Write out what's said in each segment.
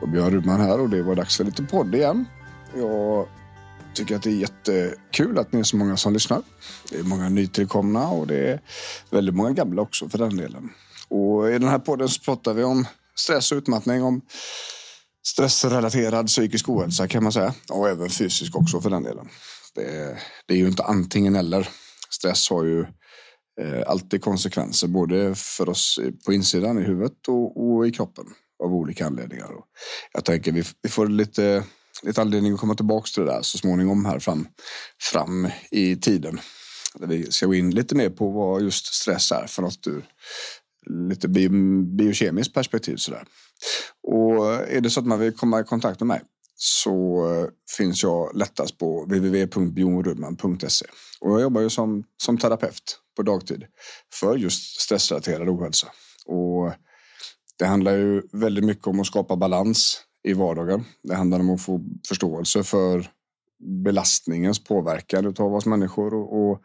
Och Björn Rudman här och det var dags för lite podd igen. Jag tycker att det är jättekul att ni är så många som lyssnar. Det är många nytillkomna och det är väldigt många gamla också för den delen. Och i den här podden så pratar vi om stress och utmattning, om stressrelaterad psykisk ohälsa kan man säga. Och även fysisk också för den delen. Det, det är ju inte antingen eller. Stress har ju eh, alltid konsekvenser både för oss på insidan i huvudet och, och i kroppen av olika anledningar. Och jag tänker vi, vi får lite, lite anledning att komma tillbaka till det där så småningom här fram, fram i tiden. Där vi ska gå in lite mer på vad just stress är för något ur lite bio, biokemiskt perspektiv. Sådär. Och är det så att man vill komma i kontakt med mig så finns jag lättast på www.bjornrudman.se. Och jag jobbar ju som, som terapeut på dagtid för just stressrelaterad ohälsa. Och det handlar ju väldigt mycket om att skapa balans i vardagen. Det handlar om att få förståelse för belastningens påverkan av oss människor och, och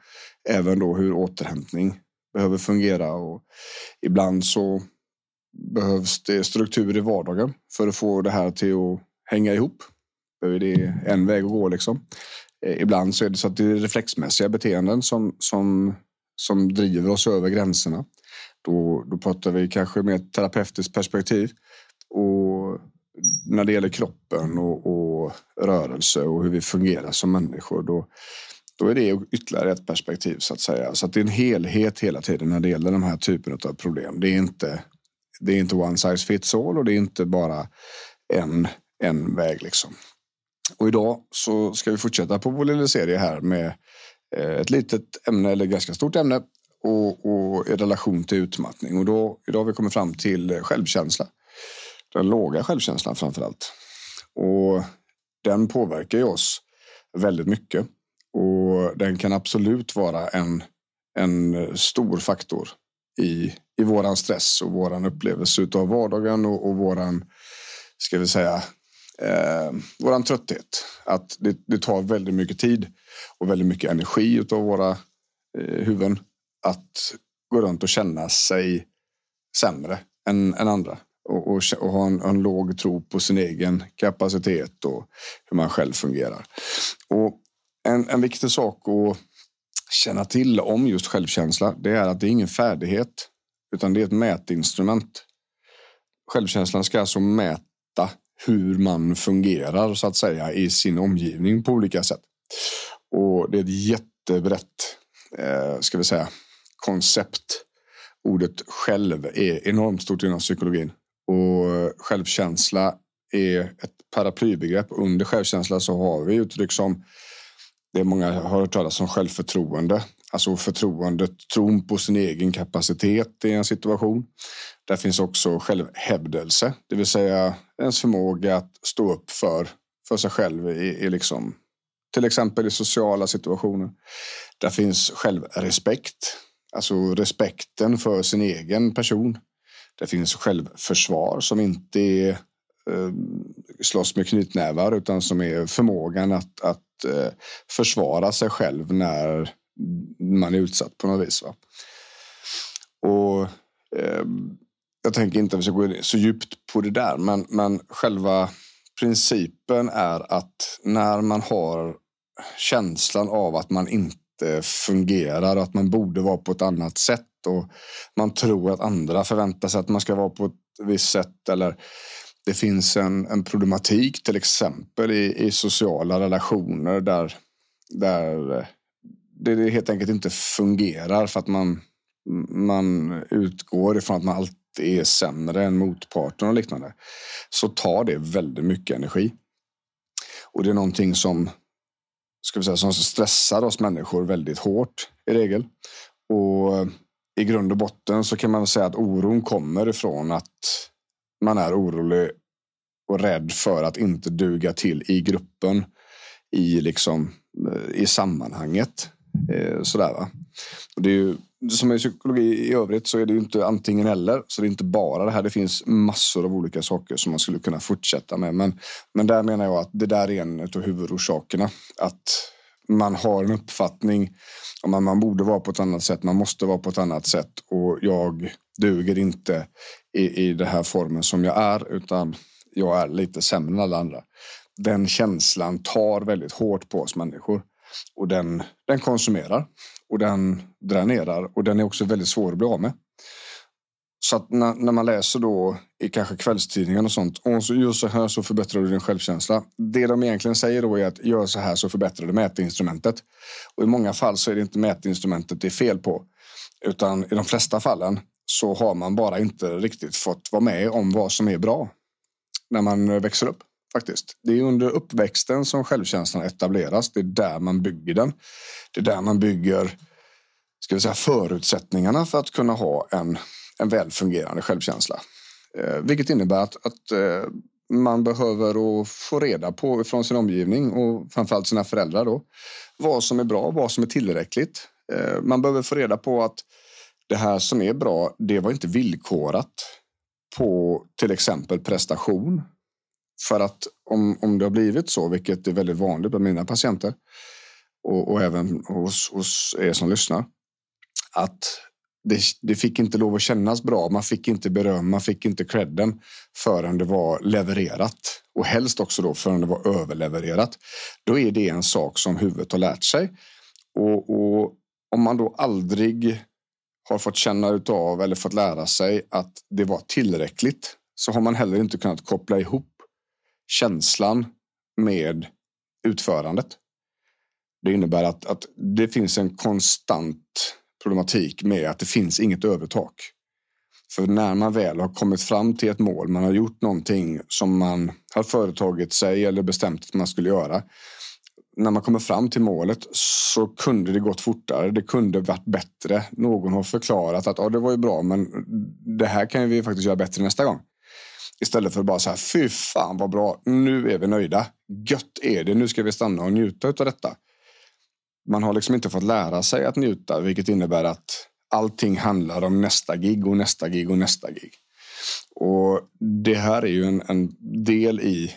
även då hur återhämtning behöver fungera. Och ibland så behövs det struktur i vardagen för att få det här till att hänga ihop. Det är en väg att gå liksom. Eh, ibland så är det så att det är reflexmässiga beteenden som, som, som driver oss över gränserna. Då, då pratar vi kanske med ett terapeutiskt perspektiv. Och när det gäller kroppen och, och, rörelse och hur vi fungerar som människor, då, då är det ytterligare ett perspektiv så att säga. Så att det är en helhet hela tiden när det gäller den här typen av problem. Det är inte, det är inte one size fits all och det är inte bara en, en väg liksom. Och idag så ska vi fortsätta på vår lilla serie här med eh, ett litet ämne eller ganska stort ämne och, och i relation till utmattning. Och då, idag har vi kommit fram till självkänsla. Den låga självkänslan framför allt. Och den påverkar ju oss väldigt mycket. Och den kan absolut vara en, en stor faktor i, i våran stress och våran upplevelse av vardagen och, och våran, ska vi säga, eh, våran trötthet. Att det, det, tar väldigt mycket tid och väldigt mycket energi av våra eh, huvuden att gå runt och känna sig sämre än, än andra. Och, och, och ha en, en, låg tro på sin egen kapacitet och hur man själv fungerar. Och en, en viktig sak att känna till om just självkänsla, det är att det är ingen färdighet, utan det är ett mätinstrument. Självkänslan ska alltså mäta hur man fungerar så att säga i sin omgivning på olika sätt. Och det är ett jättebrett, eh, ska vi säga, koncept. Ordet själv är enormt stort inom psykologin och självkänsla är ett paraplybegrepp. Under självkänsla så har vi uttryck som det många har hört talas om självförtroende. Alltså förtroendet, tron på sin egen kapacitet i en situation. Där finns också självhävdelse, det vill säga ens förmåga att stå upp för, för sig själv i, i liksom, till exempel i sociala situationer. Där finns självrespekt, Alltså respekten för sin egen person. Det finns självförsvar som inte är eh, slåss med knytnävar utan som är förmågan att, att eh, försvara sig själv när man är utsatt på något vis. Va? Och eh, jag tänker inte att vi ska gå så djupt på det där, men, men själva principen är att när man har känslan av att man inte inte fungerar och att man borde vara på ett annat sätt och man tror att andra förväntar sig att man ska vara på ett visst sätt eller det finns en, en problematik till exempel i, i sociala relationer där, där eh, det helt enkelt inte fungerar för att man, man utgår ifrån att man alltid är sämre än motparten och liknande. Så tar det väldigt mycket energi. Och det är någonting som ska vi säga, som stressar oss människor väldigt hårt i regel. Och eh, i grund och botten så kan man säga att oron kommer ifrån att man är orolig och rädd för att inte duga till i gruppen, i, liksom, eh, i sammanhanget. Eh, sådär, va? Och det är ju, som i psykologi i övrigt så är det ju inte antingen eller. Så det är inte bara det här. Det finns massor av olika saker som man skulle kunna fortsätta med. Men, men där menar jag att det där är en av huvudorsakerna. Att man har en uppfattning om att man borde vara på ett annat sätt. Man måste vara på ett annat sätt och jag duger inte i, i den här formen som jag är utan jag är lite sämre än alla andra. Den känslan tar väldigt hårt på oss människor och den, den konsumerar och den dränerar och den är också väldigt svår att bli av med. Så att när, när man läser då i kanske kvällstidningen och sånt. Och så gör så här så förbättrar du din självkänsla. Det de egentligen säger då är att gör så här så förbättrar du mätinstrumentet. Och i många fall så är det inte mätinstrumentet det är fel på. Utan i de flesta fallen så har man bara inte riktigt fått vara med om vad som är bra. När man växer upp faktiskt. Det är under uppväxten som självkänslan etableras. Det är där man bygger den. Det är där man bygger ska vi säga, förutsättningarna för att kunna ha en, en välfungerande självkänsla. Eh, vilket innebär att, att eh, man behöver få reda på från sin omgivning och framförallt sina föräldrar då, vad som är bra, vad som är tillräckligt. Eh, man behöver få reda på att det här som är bra, det var inte villkorat på till exempel prestation. För att om, om det har blivit så, vilket är väldigt vanligt bland mina patienter och, och även hos, hos er som lyssnar, att det, det, fick inte lov att kännas bra. Man fick inte beröm, man fick inte credden förrän det var levererat och helst också då förrän det var överlevererat. Då är det en sak som huvudet har lärt sig och, och om man då aldrig har fått känna utav eller fått lära sig att det var tillräckligt så har man heller inte kunnat koppla ihop känslan med utförandet. Det innebär att, att det finns en konstant problematik med att det finns inget övertak. För när man väl har kommit fram till ett mål, man har gjort någonting som man har företagit sig eller bestämt att man skulle göra. När man kommer fram till målet så kunde det gått fortare. Det kunde varit bättre. Någon har förklarat att ja, det var ju bra, men det här kan vi faktiskt göra bättre nästa gång. Istället för att bara så här, fy fan vad bra, nu är vi nöjda. Gött är det, nu ska vi stanna och njuta av detta. Man har liksom inte fått lära sig att njuta, vilket innebär att allting handlar om nästa gig och nästa gig och nästa gig. Och det här är ju en, en del i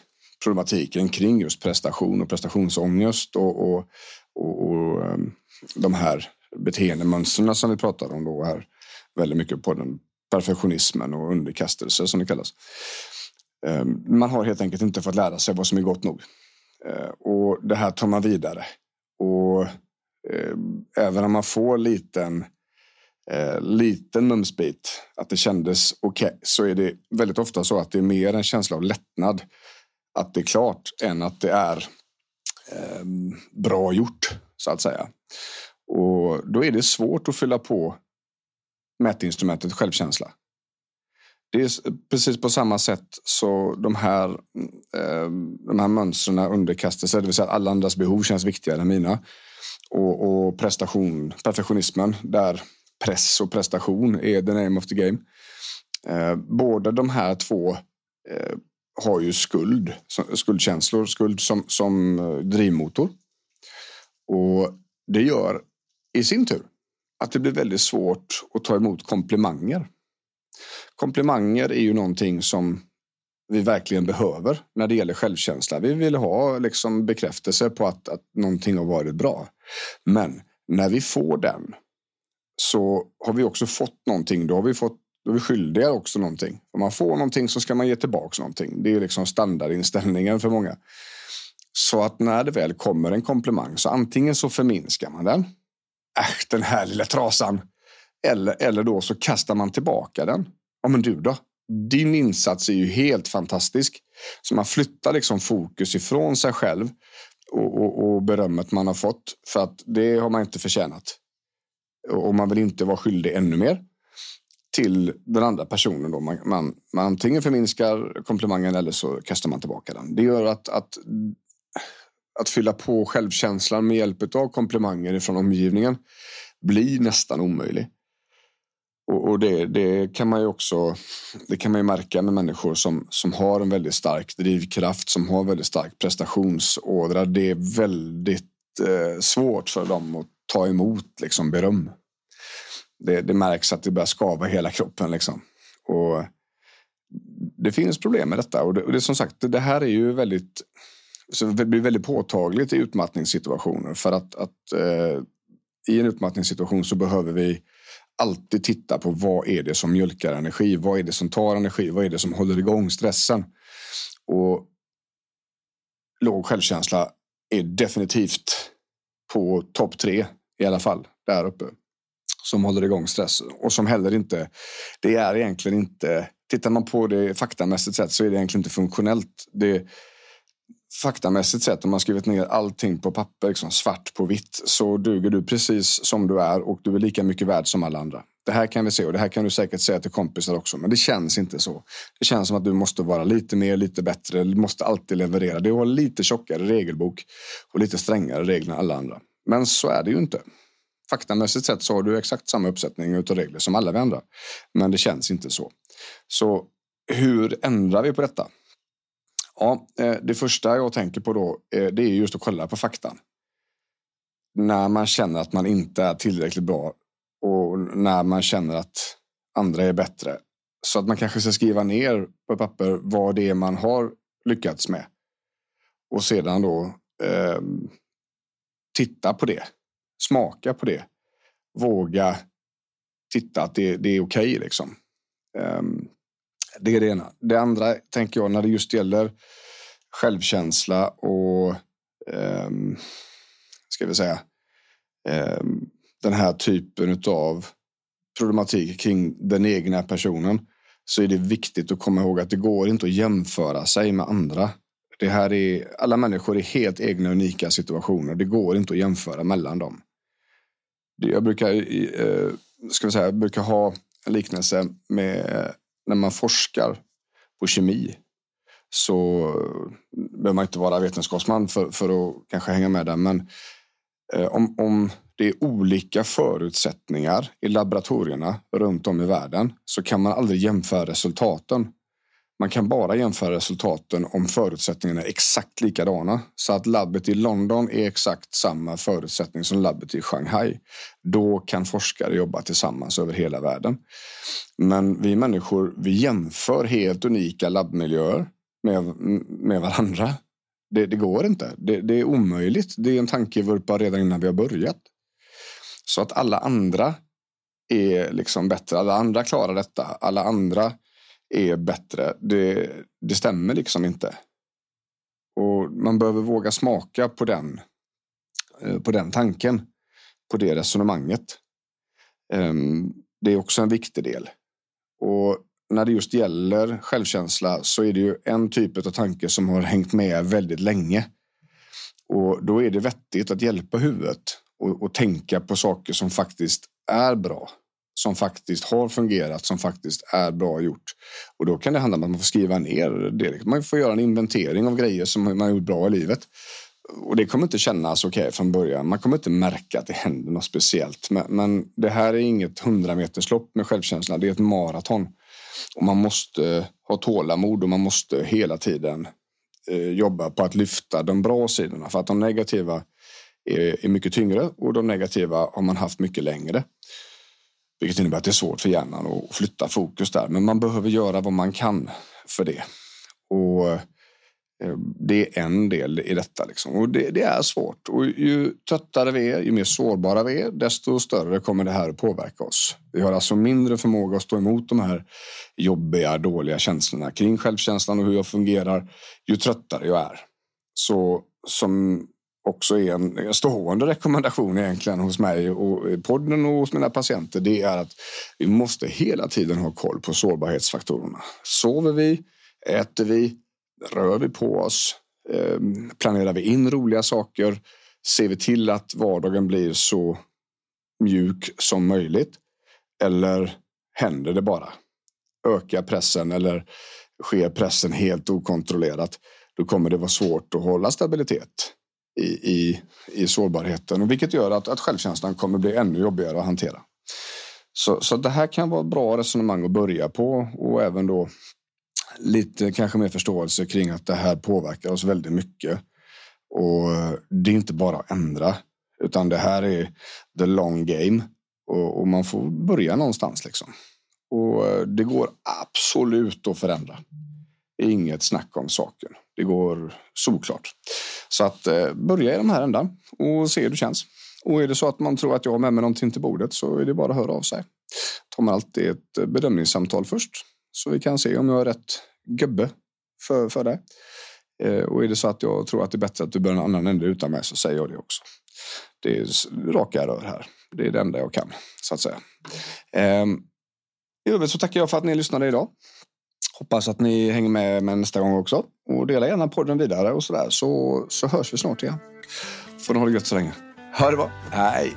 problematiken kring just prestation och prestationsångest och, och, och, och ehm, de här beteendemönstren som vi pratar om då här väldigt mycket på den perfektionismen och underkastelse som det kallas. Ehm, man har helt enkelt inte fått lära sig vad som är gott nog. Eh, och det här tar man vidare. Och eh, även om man får liten eh, liten mumsbit, att det kändes okej, okay, så är det väldigt ofta så att det är mer en känsla av lättnad att det är klart än att det är ehm, bra gjort, så att säga. Och då är det svårt att fylla på mätinstrumentet självkänsla. Det är precis på samma sätt så de här, eh, de här mönstren underkastelser, det vill säga att alla andras behov känns viktigare än mina. Och, och prestation, perfektionismen, där press och prestation är the name of the game. Eh, båda de här två eh, har ju skuld, skuldkänslor, skuld som, som eh, drivmotor. Och det gör i sin tur att det blir väldigt svårt att ta emot komplimanger. Komplimanger är ju någonting som vi verkligen behöver när det gäller självkänsla. Vi vill ha liksom bekräftelse på att, att någonting har varit bra. Men när vi får den så har vi också fått någonting. Då har vi fått då är vi skyldiga också någonting. Om man får någonting så ska man ge tillbaka någonting. Det är liksom standardinställningen för många. Så att när det väl kommer en komplimang så antingen så förminskar man den äsch den här lilla trasan. Eller, eller då så kastar man tillbaka den. Ja men du då? Din insats är ju helt fantastisk. Så man flyttar liksom fokus ifrån sig själv och, och, och berömmet man har fått. För att det har man inte förtjänat. Och man vill inte vara skyldig ännu mer till den andra personen. Då. Man, man, man antingen förminskar komplimangen eller så kastar man tillbaka den. Det gör att, att att fylla på självkänslan med hjälp av komplimanger från omgivningen blir nästan omöjlig. Och, och det, det, kan man ju också det kan man ju märka med människor som, som har en väldigt stark drivkraft, som har väldigt stark prestationsådra. Det är väldigt eh, svårt för dem att ta emot liksom, beröm. Det, det märks att det börjar skava hela kroppen. Liksom. Och det finns problem med detta. Och det, och det som sagt, det här är ju väldigt så det blir väldigt påtagligt i utmattningssituationer. För att, att eh, i en utmattningssituation så behöver vi alltid titta på vad är det som mjölkar energi? Vad är det som tar energi? Vad är det som håller igång stressen? Och låg självkänsla är definitivt på topp tre i alla fall där uppe som håller igång stress och som heller inte. Det är egentligen inte. Tittar man på det faktamässigt sett så är det egentligen inte funktionellt. Det faktamässigt sett, om man skrivit ner allting på papper, liksom svart på vitt, så duger du precis som du är och du är lika mycket värd som alla andra. Det här kan vi se och det här kan du säkert säga till kompisar också, men det känns inte så. Det känns som att du måste vara lite mer, lite bättre, du måste alltid leverera. Du har lite tjockare regelbok och lite strängare regler än alla andra. Men så är det ju inte. Faktamässigt sett så har du exakt samma uppsättning av regler som alla vi andra, men det känns inte så. Så hur ändrar vi på detta? Ja, eh, det första jag tänker på då eh, det är just att kolla på faktan. När man känner att man inte är tillräckligt bra och när man känner att andra är bättre. Så att man kanske ska skriva ner på papper vad det är man har lyckats med. Och sedan då eh, titta på det. Smaka på det. Våga titta att det, det är okej okay, liksom. Um, det är det ena. Det andra tänker jag när det just gäller självkänsla och eh, ska vi säga eh, den här typen av problematik kring den egna personen så är det viktigt att komma ihåg att det går inte att jämföra sig med andra. Det här är, alla människor är helt egna unika situationer. Det går inte att jämföra mellan dem. Jag brukar, eh, ska vi säga, jag brukar ha en liknelse med när man forskar på kemi så behöver man inte vara vetenskapsman för, för att kanske hänga med där. Men eh, om, om det är olika förutsättningar i laboratorierna runt om i världen så kan man aldrig jämföra resultaten. Man kan bara jämföra resultaten om förutsättningarna är exakt likadana. Så att labbet i London är exakt samma förutsättning som labbet i Shanghai. Då kan forskare jobba tillsammans över hela världen. Men vi människor, vi jämför helt unika labbmiljöer med, med varandra. Det, det går inte. Det, det, är omöjligt. Det är en tankevurpa redan innan vi har börjat. Så att alla andra är liksom bättre. Alla andra klarar detta. Alla andra är bättre. Det, det stämmer liksom inte. Och man behöver våga smaka på den, eh, på den tanken, på det resonemanget. Ehm, det är också en viktig del. Och när det just gäller självkänsla så är det ju en typ av tanke som har hängt med väldigt länge. Och då är det vettigt att hjälpa huvudet och, och tänka på saker som faktiskt är bra som faktiskt har fungerat, som faktiskt är bra gjort. Och då kan det handla om att man får skriva ner det. Man får göra en inventering av grejer som man har gjort bra i livet. Och det kommer inte kännas okej okay från början. Man kommer inte märka att det händer något speciellt. Men, men det här är inget hundrameterslopp med självkänsla. Det är ett maraton. Och man måste ha tålamod och man måste hela tiden eh, jobba på att lyfta de bra sidorna. För att de negativa är, är mycket tyngre och de negativa har man haft mycket längre. Vilket innebär att det är svårt för hjärnan att flytta fokus där. Men man behöver göra vad man kan för det. Och eh, det är en del i detta. Liksom. Och det, det, är svårt. Och ju tröttare vi är, ju mer sårbara vi är, desto större kommer det här att påverka oss. Vi har alltså mindre förmåga att stå emot de här jobbiga, dåliga känslorna kring självkänslan och hur jag fungerar, ju tröttare jag är. Så som också är en stående rekommendation egentligen hos mig och podden och hos mina patienter. Det är att vi måste hela tiden ha koll på sårbarhetsfaktorerna. Sover vi? Äter vi? Rör vi på oss? Ehm, planerar vi in roliga saker? Ser vi till att vardagen blir så mjuk som möjligt? Eller händer det bara? Ökar pressen eller sker pressen helt okontrollerat? Då kommer det vara svårt att hålla stabilitet i, i, i sårbarheten. Och vilket gör att, att självkänslan kommer bli ännu jobbigare att hantera. Så, så det här kan vara ett bra resonemang att börja på och även då lite kanske mer förståelse kring att det här påverkar oss väldigt mycket. Och det är inte bara att ändra, utan det här är the long game och, och man får börja någonstans liksom. Och det går absolut att förändra. Inget snack om saken. Det går solklart. Så att eh, börja i den här ändan och se hur det känns. Och är det så att man tror att jag har med mig någonting till bordet så är det bara att höra av sig. Tar man alltid ett eh, bedömningssamtal först så vi kan se om jag är rätt gubbe för, för det. Eh, och är det så att jag tror att det är bättre att du börjar en annan ände utan mig så säger jag det också. Det är raka rör här. Det är det enda jag kan så att säga. Eh, I övrigt så tackar jag för att ni lyssnade idag. Hoppas att ni hänger med, mig nästa gång också. Och dela gärna podden vidare och sådär så, så hörs vi snart igen. Får ni ha det gött så länge. Ha det bra. Hej!